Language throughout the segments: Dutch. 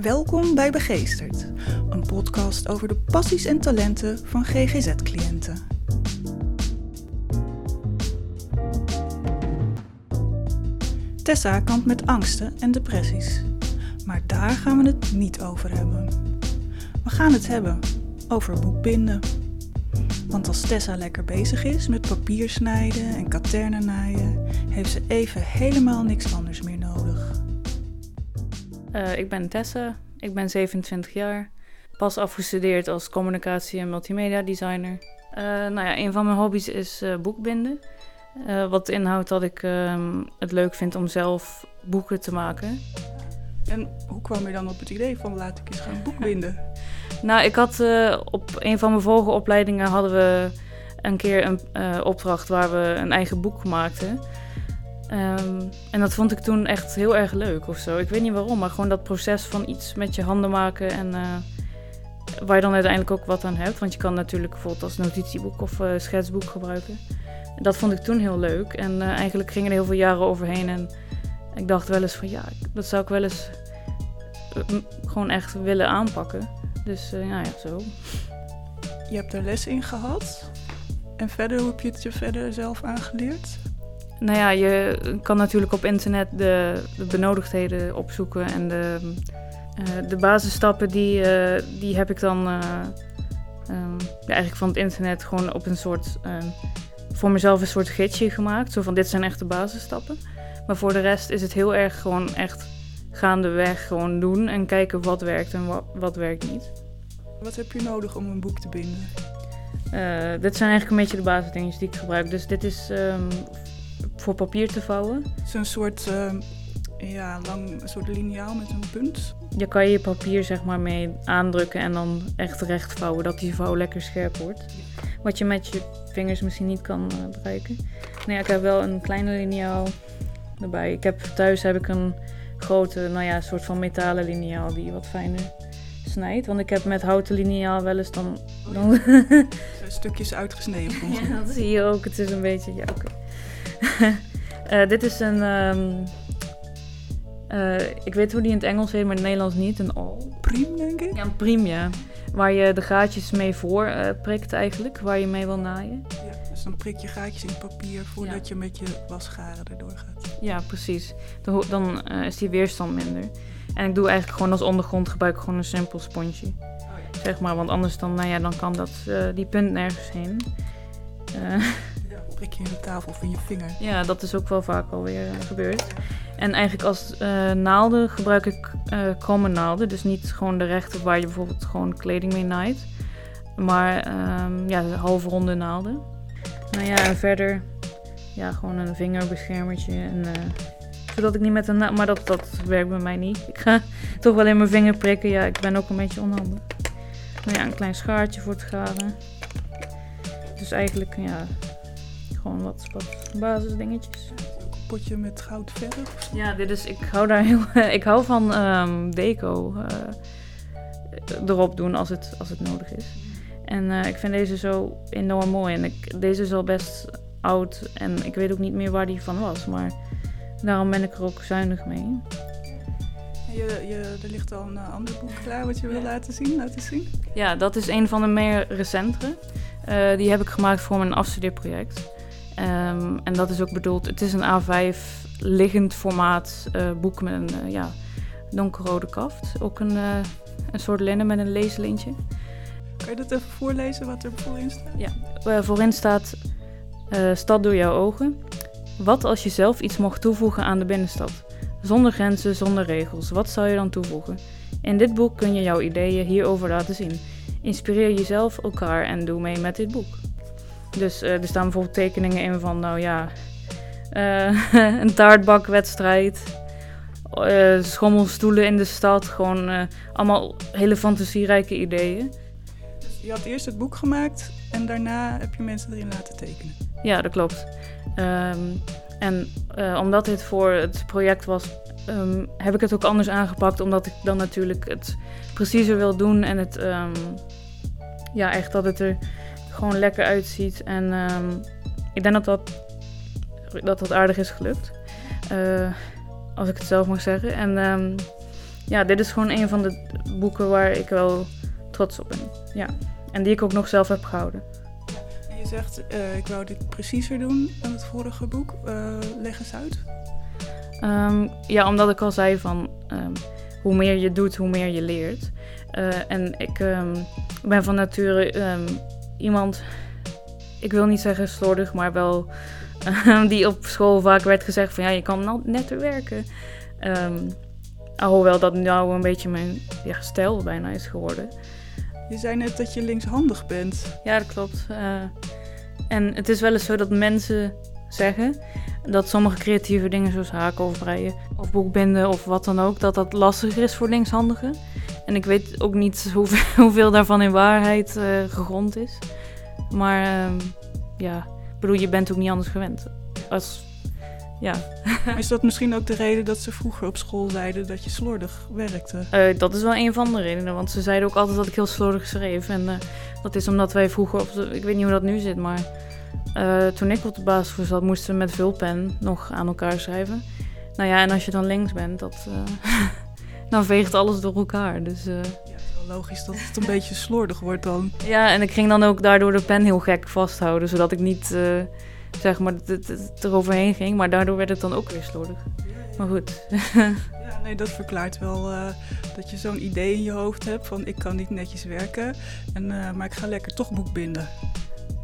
Welkom bij Begeesterd, een podcast over de passies en talenten van GGZ-cliënten. Tessa kampt met angsten en depressies, maar daar gaan we het niet over hebben. We gaan het hebben over boekbinden. Want als Tessa lekker bezig is met papier snijden en katernen naaien, heeft ze even helemaal niks anders meer. Uh, ik ben Tessa, ik ben 27 jaar, pas afgestudeerd als communicatie- en multimedia designer. Uh, nou ja, een van mijn hobby's is uh, boekbinden. wat inhoudt dat ik ehm, het leuk vind om zelf boeken te maken. En hoe kwam je dan op het idee van laat ik eens gaan boekbinden? nou, ik had op een van mijn vorige opleidingen hadden we een keer een opdracht waar we een eigen boek maakten. Um, en dat vond ik toen echt heel erg leuk of zo. Ik weet niet waarom, maar gewoon dat proces van iets met je handen maken en uh, waar je dan uiteindelijk ook wat aan hebt. Want je kan natuurlijk bijvoorbeeld als notitieboek of uh, schetsboek gebruiken. Dat vond ik toen heel leuk. En uh, eigenlijk gingen er heel veel jaren overheen. En ik dacht wel eens van ja, dat zou ik wel eens gewoon echt willen aanpakken. Dus ja, ja, zo. Je hebt er les in gehad. En verder, hoe heb je het je verder zelf aangeleerd? Nou ja, je kan natuurlijk op internet de, de benodigdheden opzoeken en de, uh, de basisstappen die, uh, die heb ik dan uh, um, ja, eigenlijk van het internet gewoon op een soort, voor mezelf een soort gidsje gemaakt. Zo van dit zijn echt de basisstappen. Maar voor de rest is het heel erg gewoon echt gaandeweg gewoon doen en kijken wat werkt en wat, wat werkt niet. Wat heb je nodig om een boek te binden? dit zijn eigenlijk een beetje de basisdingen die ik gebruik. Dus dit is um, voor papier te vouwen. Zo'n soort, uh, ja, lang soort liniaal met een punt. Je kan je papier zeg maar mee aandrukken en dan echt recht vouwen, dat die vouw lekker scherp wordt. Wat je met je vingers misschien niet kan uh, bereiken. Nee, ik heb wel een kleine liniaal erbij. Ik heb, thuis heb ik een grote, nou ja, soort van metalen liniaal die wat fijner snijdt. Want ik heb met houten liniaal wel eens dan... dan Stukjes uitgesneden. ja, dat zie je ook. Het is een beetje... Ja, okay. Uh, dit is een. Um, uh, ik weet hoe die in het Engels heet, maar in het Nederlands niet. Een al. Priem, denk ik? Ja, een priem, ja. Waar je de gaatjes mee voor uh, prikt, eigenlijk. Waar je mee wil naaien. Ja, dus dan prik je gaatjes in papier voordat ja. je met je wasgaren erdoor gaat. Ja, precies. Dan, dan is die weerstand minder. En ik doe eigenlijk gewoon als ondergrond gebruik ik gewoon een simpel sponsje. Oh, ja. Zeg maar, want anders dan, nou ja, dan kan dat, die punt nergens heen in de tafel of in je vinger. Ja, dat is ook wel vaak alweer gebeurd. En eigenlijk als uh, naalden gebruik ik uh, kromme naalden. Dus niet gewoon de rechte waar je bijvoorbeeld gewoon kleding mee naait. Maar um, ja, halfronde naalden. Nou ja, en verder ja, gewoon een vingerbeschermertje. En, zodat ik niet met een. Maar dat, dat werkt bij mij niet. Ik ga toch wel in mijn vinger prikken. Ja, ik ben ook een beetje onhandig. Nou ja, een klein schaartje voor het garen. Dus eigenlijk, ja, gewoon wat, wat basisdingetjes. Een potje met goud verf? Ja, dit is, ik hou daar heel Ik hou van um, deco uh, erop doen als het, als het nodig is. En uh, ik vind deze zo enorm mooi. En ik, deze is al best oud en ik weet ook niet meer waar die van was. Maar daarom ben ik er ook zuinig mee. Je, je, er ligt al een uh, ander boek klaar wat je wil laten zien, laten zien. Ja, dat is een van de meer recentere. Uh, die heb ik gemaakt voor mijn afstudeerproject. Um, en dat is ook bedoeld, het is een A5 liggend formaat uh, boek met een uh, ja, donkerrode kaft. Ook een, uh, een soort linnen met een leeslintje. Kan je dat even voorlezen wat er voorin staat? Ja, voorin staat Stad door jouw ogen. Wat als je zelf iets mocht toevoegen aan de binnenstad? Zonder grenzen, zonder regels. Wat zou je dan toevoegen? In dit boek kun je jouw ideeën hierover laten zien. Inspireer jezelf, elkaar en doe mee met dit boek. Dus uh, er staan bijvoorbeeld tekeningen in van, nou ja, uh, een taartbakwedstrijd, uh, schommelstoelen in de stad. Gewoon allemaal hele fantasierijke ideeën. Dus je had eerst het boek gemaakt en daarna heb je mensen erin laten tekenen? Ja, dat klopt. Um, en omdat dit voor het project was, um, heb ik het ook anders aangepakt. Omdat ik dan natuurlijk het preciezer wil doen en het, um, ja, echt dat het er gewoon lekker uitziet. En um, ik denk dat dat, dat dat aardig is gelukt. Uh, als ik het zelf mag zeggen. En um, ja, dit is gewoon een van de boeken waar ik wel trots op ben. Ja. En die ik ook nog zelf heb gehouden. En je zegt, eh, ik wou dit preciezer doen dan het vorige boek. Uh, leg eens uit. Um, ja, omdat ik al zei van um, hoe meer je doet, hoe meer je leert. Uh, en ik um, ben van nature iemand, ik wil niet zeggen slordig, maar wel die op school vaak werd gezegd van ja, je kan netter werken. alhoewel dat nou een beetje mijn ja, stijl bijna is geworden. Je zei net dat je linkshandig bent. Ja, dat klopt. Uh, en het is wel eens zo dat mensen zeggen dat sommige creatieve dingen zoals haken of breien of boekbinden of wat dan ook, dat dat lastiger is voor linkshandigen. En ik weet ook niet hoeveel, hoeveel daarvan in waarheid uh, gegrond is. Maar uh, ja, ik bedoel, je bent ook niet anders gewend. Als, ja. Is dat misschien ook de reden dat ze vroeger op school zeiden dat je slordig werkte? Uh, dat is wel een van de redenen, want ze zeiden ook altijd dat ik heel slordig schreef. En uh, dat is omdat wij vroeger, op de, ik weet niet hoe dat nu zit, maar toen ik op de basisschool zat, moesten we met vulpen nog aan elkaar schrijven. Nou ja, en als je dan links bent, dat, dan veegt alles door elkaar. Dus, ja, het is wel logisch dat het een beetje slordig wordt dan. Ja, en ik ging dan ook daardoor de pen heel gek vasthouden, zodat ik niet zeg maar, het, het, eroverheen ging. Maar daardoor werd het dan ook weer slordig. Maar goed. ja, nee, dat verklaart wel uh, dat je zo'n idee in je hoofd hebt van ik kan niet netjes werken, en, uh, maar ik ga lekker toch boekbinden.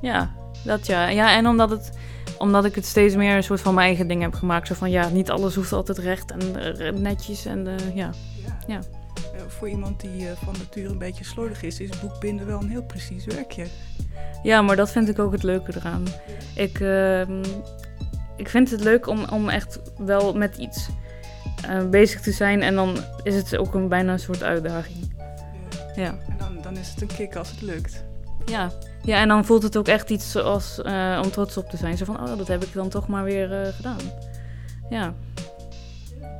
Ja, dat ja. Ja, en omdat, het, omdat ik het steeds meer een soort van mijn eigen ding heb gemaakt. Zo van ja, niet alles hoeft altijd recht en uh, netjes en ja. ja. ja. voor iemand die van nature een beetje slordig is, is boekbinden wel een heel precies werkje. Ja, maar dat vind ik ook het leuke eraan. Ik, uh, ik vind het leuk om, om echt wel met iets bezig te zijn. En dan is het ook een, bijna een soort uitdaging. Ja. En dan, dan is het een kick als het lukt. Ja. ja, en dan voelt het ook echt iets zoals uh, om trots op te zijn. Zo van, oh, dat heb ik dan toch maar weer uh, gedaan. Ja.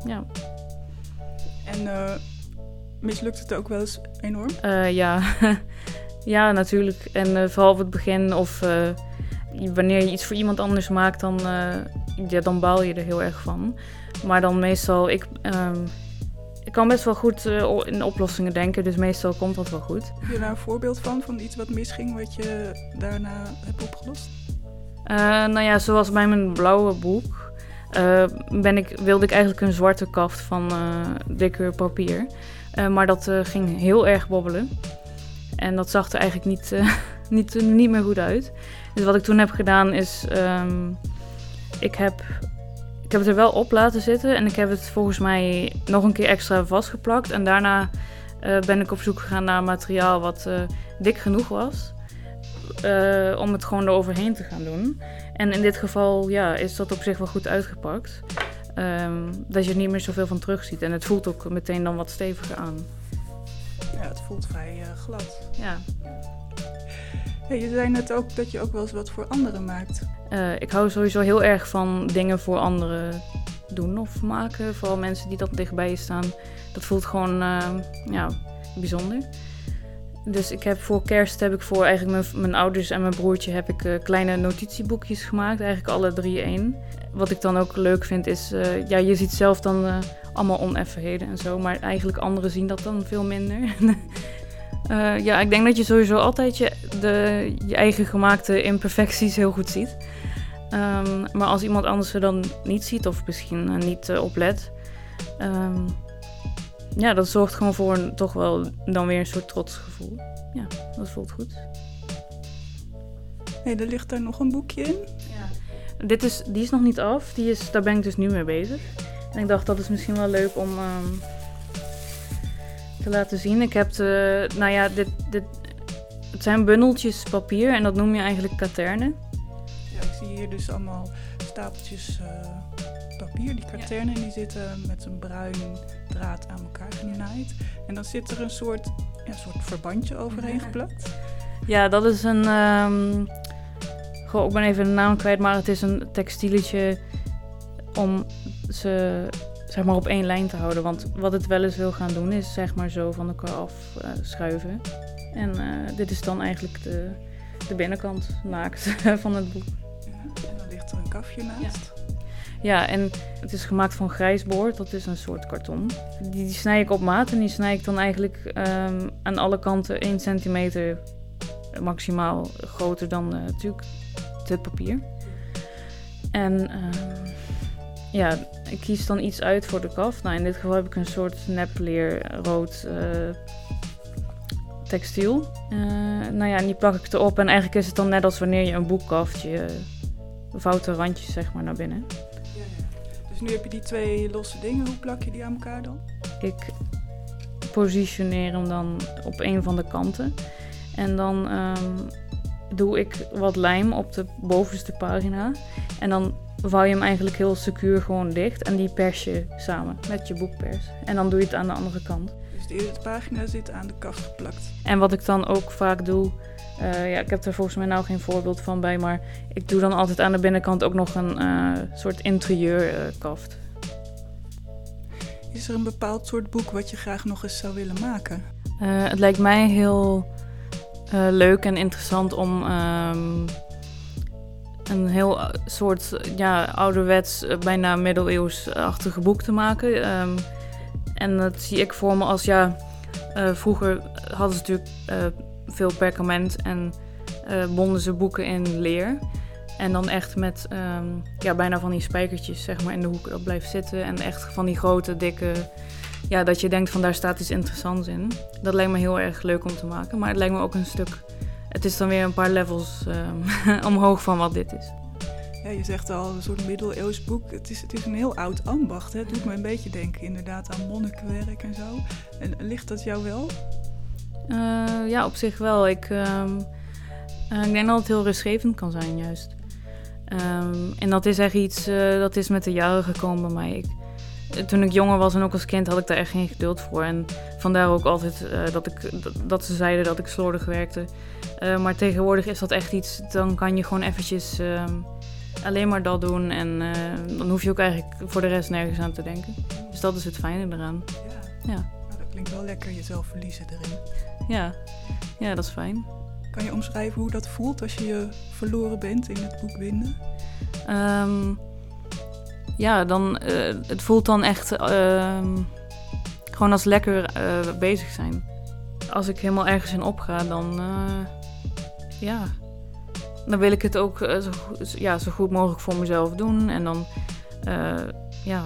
Ja. En mislukt het ook wel eens enorm? ja. Ja, natuurlijk. En vooral op het begin of wanneer je iets voor iemand anders maakt, dan, ja, dan baal je er heel erg van. Maar dan meestal, ik, ik kan best wel goed in oplossingen denken, dus meestal komt dat wel goed. Heb je daar een voorbeeld van, van iets wat misging, wat je daarna hebt opgelost? nou ja, zoals bij mijn blauwe boek. ben ik, wilde ik eigenlijk een zwarte kaft van dikke papier. maar dat ging heel erg bobbelen. En dat zag er eigenlijk niet, uh, niet, niet meer goed uit. Dus wat ik toen heb gedaan is, um, ik, heb, ik heb het er wel op laten zitten en ik heb het volgens mij nog een keer extra vastgeplakt. En daarna uh, ben ik op zoek gegaan naar materiaal wat uh, dik genoeg was. om het gewoon eroverheen te gaan doen. En in dit geval ja, is dat op zich wel goed uitgepakt. Um, dat je er niet meer zoveel van terug ziet. En het voelt ook meteen dan wat steviger aan. Ja, het voelt vrij glad. Ja. Je zei net ook dat je ook wel eens wat voor anderen maakt. Uh, ik hou sowieso heel erg van dingen voor anderen doen of maken. Vooral mensen die dat dichtbij je staan. Dat voelt gewoon uh, ja, bijzonder. Dus ik heb voor kerst heb ik voor eigenlijk mijn, mijn ouders en mijn broertje heb ik uh, kleine notitieboekjes gemaakt. Eigenlijk alle drie één. Wat ik dan ook leuk vind is, ja, je ziet zelf dan allemaal oneffenheden en zo. Maar eigenlijk anderen zien dat dan veel minder. ja, ik denk dat je sowieso altijd je, de, je eigen gemaakte imperfecties heel goed ziet. Um, maar als iemand anders ze dan niet ziet of misschien niet oplet... Um, ja, dat zorgt gewoon voor een, toch wel dan weer een soort trotsgevoel. Ja, dat voelt goed. Hey, er ligt daar nog een boekje in. Ja. Dit is, die is nog niet af. Die is, daar ben ik dus nu mee bezig. En ik dacht dat is misschien wel leuk om um, te laten zien. Ik heb de, nou ja, dit, dit, het zijn bundeltjes papier en dat noem je eigenlijk katernen. Ja, ik zie hier dus allemaal stapeltjes uh, papier. Die katernen ja. die zitten met een bruin draad aan elkaar genaaid. En dan zit er een soort, ja, soort verbandje overheen geplakt. Ja, dat is een. Um, goh, ik ben even de naam kwijt, maar het is een textieletje om ze zeg maar op één lijn te houden. Want wat het wel eens wil gaan doen, is zeg maar zo van elkaar afschuiven. Uh, en uh, dit is dan eigenlijk de, de binnenkant naakt van het boek. Ja, en dan ligt er een kafje naast. Ja. Ja, en het is gemaakt van grijsboord. Dat is een soort karton. Die, die snij ik op maat en die snij ik dan eigenlijk ehm, aan alle kanten 1 centimeter maximaal groter dan natuurlijk het papier. En ehm, ja, ik kies dan iets uit voor de kaft. Nou, in dit geval heb ik een soort nepleer rood uh, textiel. Uh, nou ja, en die plak ik erop. En eigenlijk is het dan net als wanneer je een boek kaft. Je vouwt de randjes zeg maar naar binnen. Ja, ja. Dus nu heb je die twee losse dingen. Hoe plak je die aan elkaar dan? Ik positioneer hem dan op een van de kanten. En dan um, doe ik wat lijm op de bovenste pagina. En dan vouw je hem eigenlijk heel secuur gewoon dicht. En die pers je samen met je boekpers. En dan doe je het aan de andere kant. Dus de eerste pagina zit aan de kaft geplakt. En wat ik dan ook vaak doe... Uh, ja, ik heb er volgens mij nou geen voorbeeld van bij, maar ik doe dan altijd aan de binnenkant ook nog een uh, soort interieurkaft. Uh, Is er een bepaald soort boek wat je graag nog eens zou willen maken? Eh, het lijkt mij heel leuk en interessant om um, een heel soort ja, ouderwets, bijna middeleeuwsachtige boek te maken. Um, en dat zie ik voor me als ja. vroeger hadden ze natuurlijk veel perkament en uh, bonden ze boeken in leer. En dan echt met um, ja, bijna van die spijkertjes zeg maar, in de hoek dat blijft zitten. En echt van die grote, dikke... Ja, dat je denkt van daar staat iets interessants in. Dat lijkt me heel erg leuk om te maken. Maar het lijkt me ook een stuk... Het is dan weer een paar levels um, omhoog van wat dit is. Ja, je zegt al, een soort middeleeuws boek. Het is, het is een heel oud ambacht. Hè? Het doet me een beetje denken inderdaad aan monnikenwerk en zo. En ligt dat jou wel? Uh, ja, op zich wel. Ik, um, uh, ik denk dat het heel rustgevend kan zijn, juist. Um, en dat is echt iets, uh, dat is met de jaren gekomen bij mij. Ik, toen ik jonger was en ook als kind had ik daar echt geen geduld voor. En vandaar ook altijd dat, ik, dat, ze zeiden dat ik slordig werkte. maar tegenwoordig is dat echt iets, dan kan je gewoon eventjes um, alleen maar dat doen. En dan hoef je ook eigenlijk voor de rest nergens aan te denken. Dus dat is het fijne eraan. Ja. ja. Nou, dat klinkt wel lekker, jezelf verliezen erin. Ja. ja, dat is fijn. Kan je omschrijven hoe dat voelt als je je verloren bent in het boek Winden? Um, ja, dan, uh, het voelt dan echt uh, gewoon als lekker uh, bezig zijn. Als ik helemaal ergens in opga, dan, eh, ja, dan wil ik het ook zo, ja, zo goed mogelijk voor mezelf doen. En dan ja,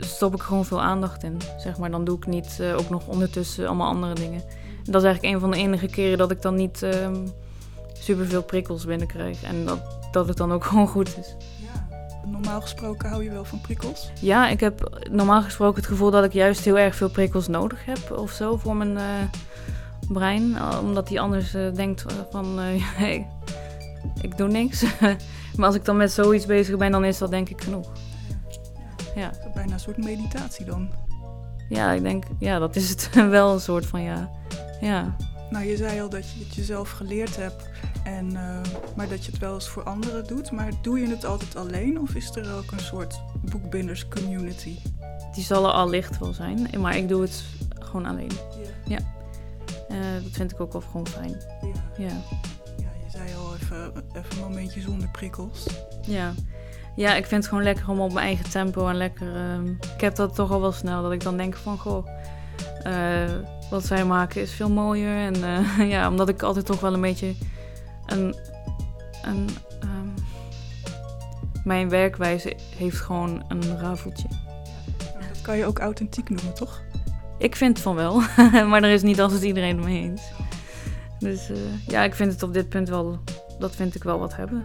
stop ik gewoon veel aandacht in. Zeg maar. Dan doe ik niet ook nog ondertussen allemaal andere dingen. En dat is eigenlijk een van de enige keren dat ik dan niet um, superveel prikkels binnenkrijg. En dat, dat het dan ook gewoon goed is. Ja. Normaal gesproken hou je wel van prikkels? Ja, ik heb normaal gesproken het gevoel dat ik juist heel erg veel prikkels nodig heb of zo voor mijn uh, brein. Omdat die anders uh, denkt van, hey, ik doe niks. maar als ik dan met zoiets bezig ben, dan is dat denk ik genoeg. Ja. Is dat bijna een soort meditatie dan? Ja, ik denk, ja, dat is het wel een soort van, ja. ja. Nou, je zei al dat je het jezelf geleerd hebt, en, uh, maar dat je het wel eens voor anderen doet. Maar doe je het altijd alleen of is er ook een soort boekbinders community? Die zal er al licht wel zijn, maar ik doe het gewoon alleen. Ja. ja. Uh, dat vind ik ook wel gewoon fijn. Ja. ja. ja je zei al even, even een momentje zonder prikkels. Ja. Ja, ik vind het gewoon lekker om op mijn eigen tempo en lekker. Uh, ik heb dat toch al wel snel dat ik dan denk van goh, uh, wat zij maken is veel mooier. En uh, ja, omdat ik altijd toch wel een beetje een. een um, mijn werkwijze heeft gewoon een rafeltje. Dat kan je ook authentiek noemen, toch? Ik vind van wel, maar er is niet altijd iedereen mee eens. Dus uh, ja, ik vind het op dit punt wel. Dat vind ik wel wat hebben.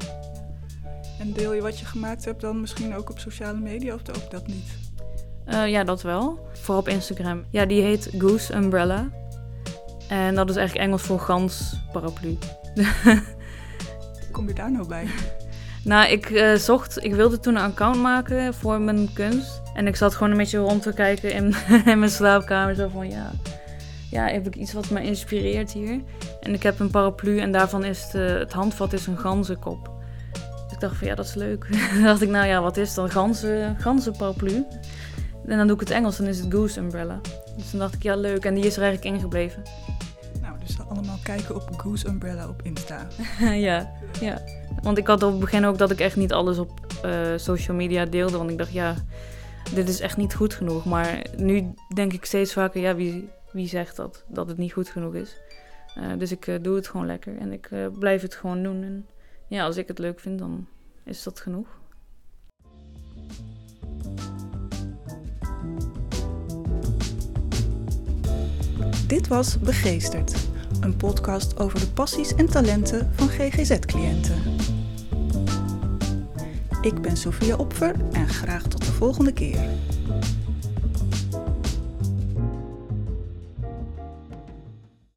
En deel je wat je gemaakt hebt dan misschien ook op sociale media of ook dat niet? Uh, ja, dat wel. Vooral op Instagram. Ja, die heet Goose Umbrella. En dat is eigenlijk Engels voor gans paraplu. Kom je daar nou bij? nou, ik uh, zocht, ik wilde toen een account maken voor mijn kunst. En ik zat gewoon een beetje rond te kijken in, in mijn slaapkamer. Zo van ja, ja, heb ik iets wat me inspireert hier. En ik heb een paraplu en daarvan is het, het handvat is een ganzenkop dacht van ja, dat is leuk. dan dacht ik, nou ja, wat is dan? Ganzen, ganzen paraplu. En dan doe ik het Engels, dan is het Goose Umbrella. Dus dan dacht ik, ja, leuk. En die is er eigenlijk ingebleven. Nou, dus allemaal kijken op Goose Umbrella op Insta. ja, ja. Want ik had op het begin ook dat ik echt niet alles op eh, social media deelde. Want ik dacht, ja, dit is echt niet goed genoeg. Maar nu denk ik steeds vaker, ja, wie, wie zegt dat, dat het niet goed genoeg is? Uh, dus ik uh, doe het gewoon lekker en ik blijf het gewoon doen. En ja, als ik het leuk vind, dan is dat genoeg. Dit was Begeesterd, een podcast over de passies en talenten van GGZ-cliënten. Ik ben Sophia Opfer en graag tot de volgende keer.